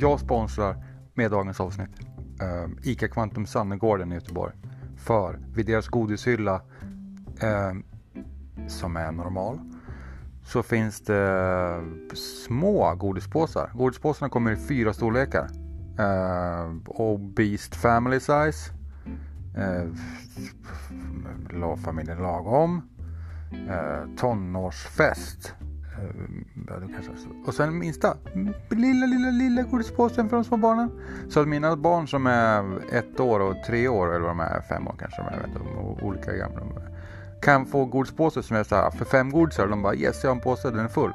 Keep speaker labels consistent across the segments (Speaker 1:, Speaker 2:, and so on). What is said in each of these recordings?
Speaker 1: Jag sponsrar med dagens avsnitt eh, ICA Quantum Sannegården i Göteborg. För vid deras godishylla eh, som är normal så finns det små godispåsar. Godispåsarna kommer i fyra storlekar. Uh, Obese Family Size. eh, familjen lagom. eh, tonårsfest. Uh, och sen minsta, lilla, lilla, lilla godispåsen för de små barnen. Så att mina barn som är ett år och tre år, eller vad de är, fem år kanske, jag vet inte, olika gamla kan få godispåse som är så här för fem godisar och de bara yes jag har en påse, den är full.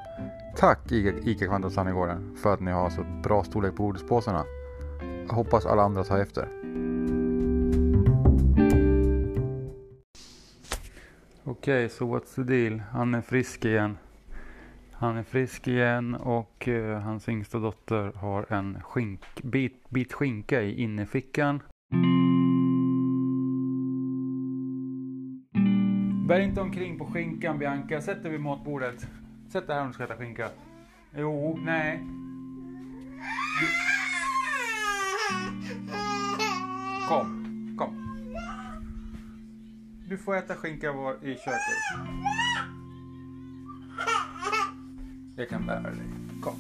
Speaker 1: Tack ICA Kvantum Sannegården för att ni har så bra storlek på godispåsarna. Jag hoppas alla andra tar efter. Okej, okay, så so what's the deal? Han är frisk igen. Han är frisk igen och eh, hans yngsta dotter har en skink, bit, bit skinka i innerfickan. Bär inte omkring på skinkan Bianca. Sätt dig vid matbordet. Sätt dig här om du ska äta skinka. Jo, nej. Du... Kom, kom. Du får äta skinka i köket. Jag kan bära dig. Kom.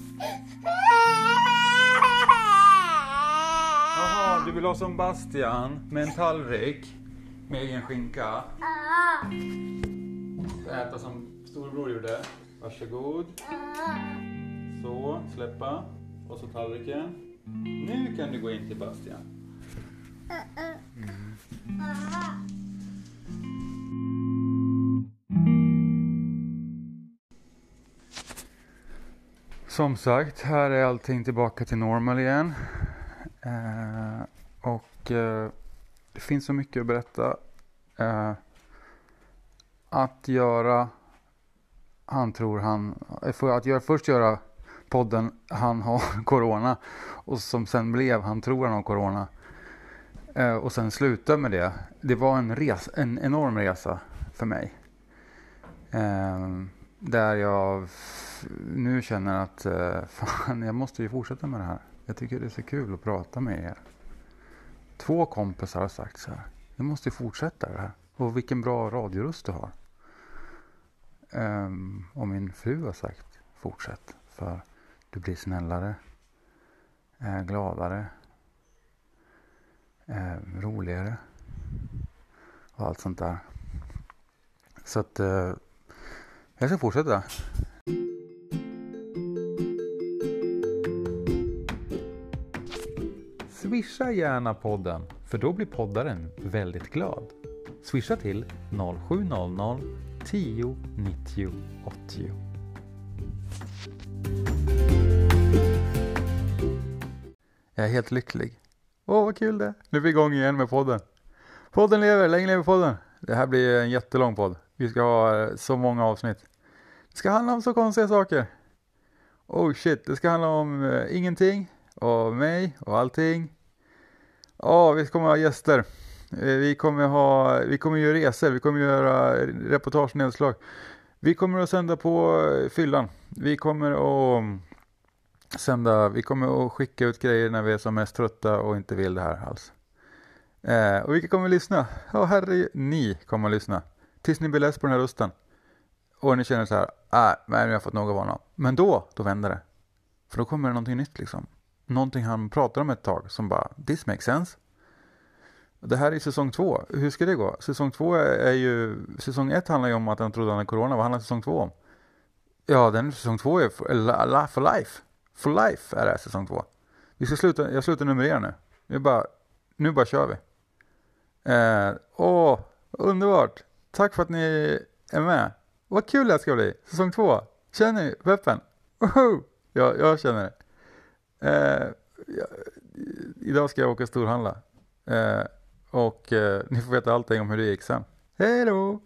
Speaker 1: Jaha, du vill ha som Bastian med en tallrik med egen skinka. Äta som storebror gjorde. Varsågod. Så, släppa. Och så tallriken. Nu kan du gå in till Bastian. Mm. Som sagt, här är allting tillbaka till normal igen. Eh, och eh, det finns så mycket att berätta. Eh, att göra, han tror han, eh, för att göra, först göra podden Han har Corona och som sen blev Han tror han har Corona. Eh, och sen sluta med det. Det var en, res, en enorm resa för mig. Eh, där jag nu känner att eh, fan, jag måste ju fortsätta med det här. Jag tycker det är så kul att prata med er. Två kompisar har sagt så här. Jag måste fortsätta det här. Och vilken bra radioröst du har. Um, och min fru har sagt fortsätt. För du blir snällare, äh, gladare, äh, roligare och allt sånt där. Så att äh, jag ska fortsätta. Swisha gärna podden, för då blir poddaren väldigt glad. Swisha till 0700 10 90 80. Jag är helt lycklig. Åh, vad kul det Nu är vi igång igen med podden. Podden lever, länge lever podden. Det här blir en jättelång podd. Vi ska ha eh, så många avsnitt. Det ska handla om så konstiga saker. Oh shit, det ska handla om uh, ingenting och mig och allting. Ja, vi kommer ha gäster. Eh, vi kommer, ha, vi kommer göra resor, vi kommer göra reportage, nedslag. Vi kommer att sända på fyllan. Vi kommer att mm, sända, vi kommer att skicka ut grejer när vi är som mest trötta och inte vill det här alls. Eh, och vilka kommer att lyssna? Ja, oh, herre, ni kommer att lyssna. Tills ni blir less på den här rösten. Och ni känner så här, äh, nej, nu men jag har fått nog av honom. Men då, då vänder det. För då kommer det någonting nytt liksom. Någonting han pratar om ett tag som bara, this makes sense. Det här är säsong två. Hur ska det gå? Säsong två är ju... Säsong ett handlar ju om att han trodde han hade corona. Vad handlar säsong två om? Ja, den säsong två är for, for life. For life är det här, säsong två. Vi ska sluta, jag slutar numrera nu. Vi bara, nu bara kör vi. Eh, åh, underbart. Tack för att ni är med. Vad kul det här ska bli. Säsong två. Känner ni peppen? Woho! Ja, jag känner det. Eh, ja, idag ska jag åka storhandla. Eh, och eh, ni får veta allting om hur det gick sen. Hej då!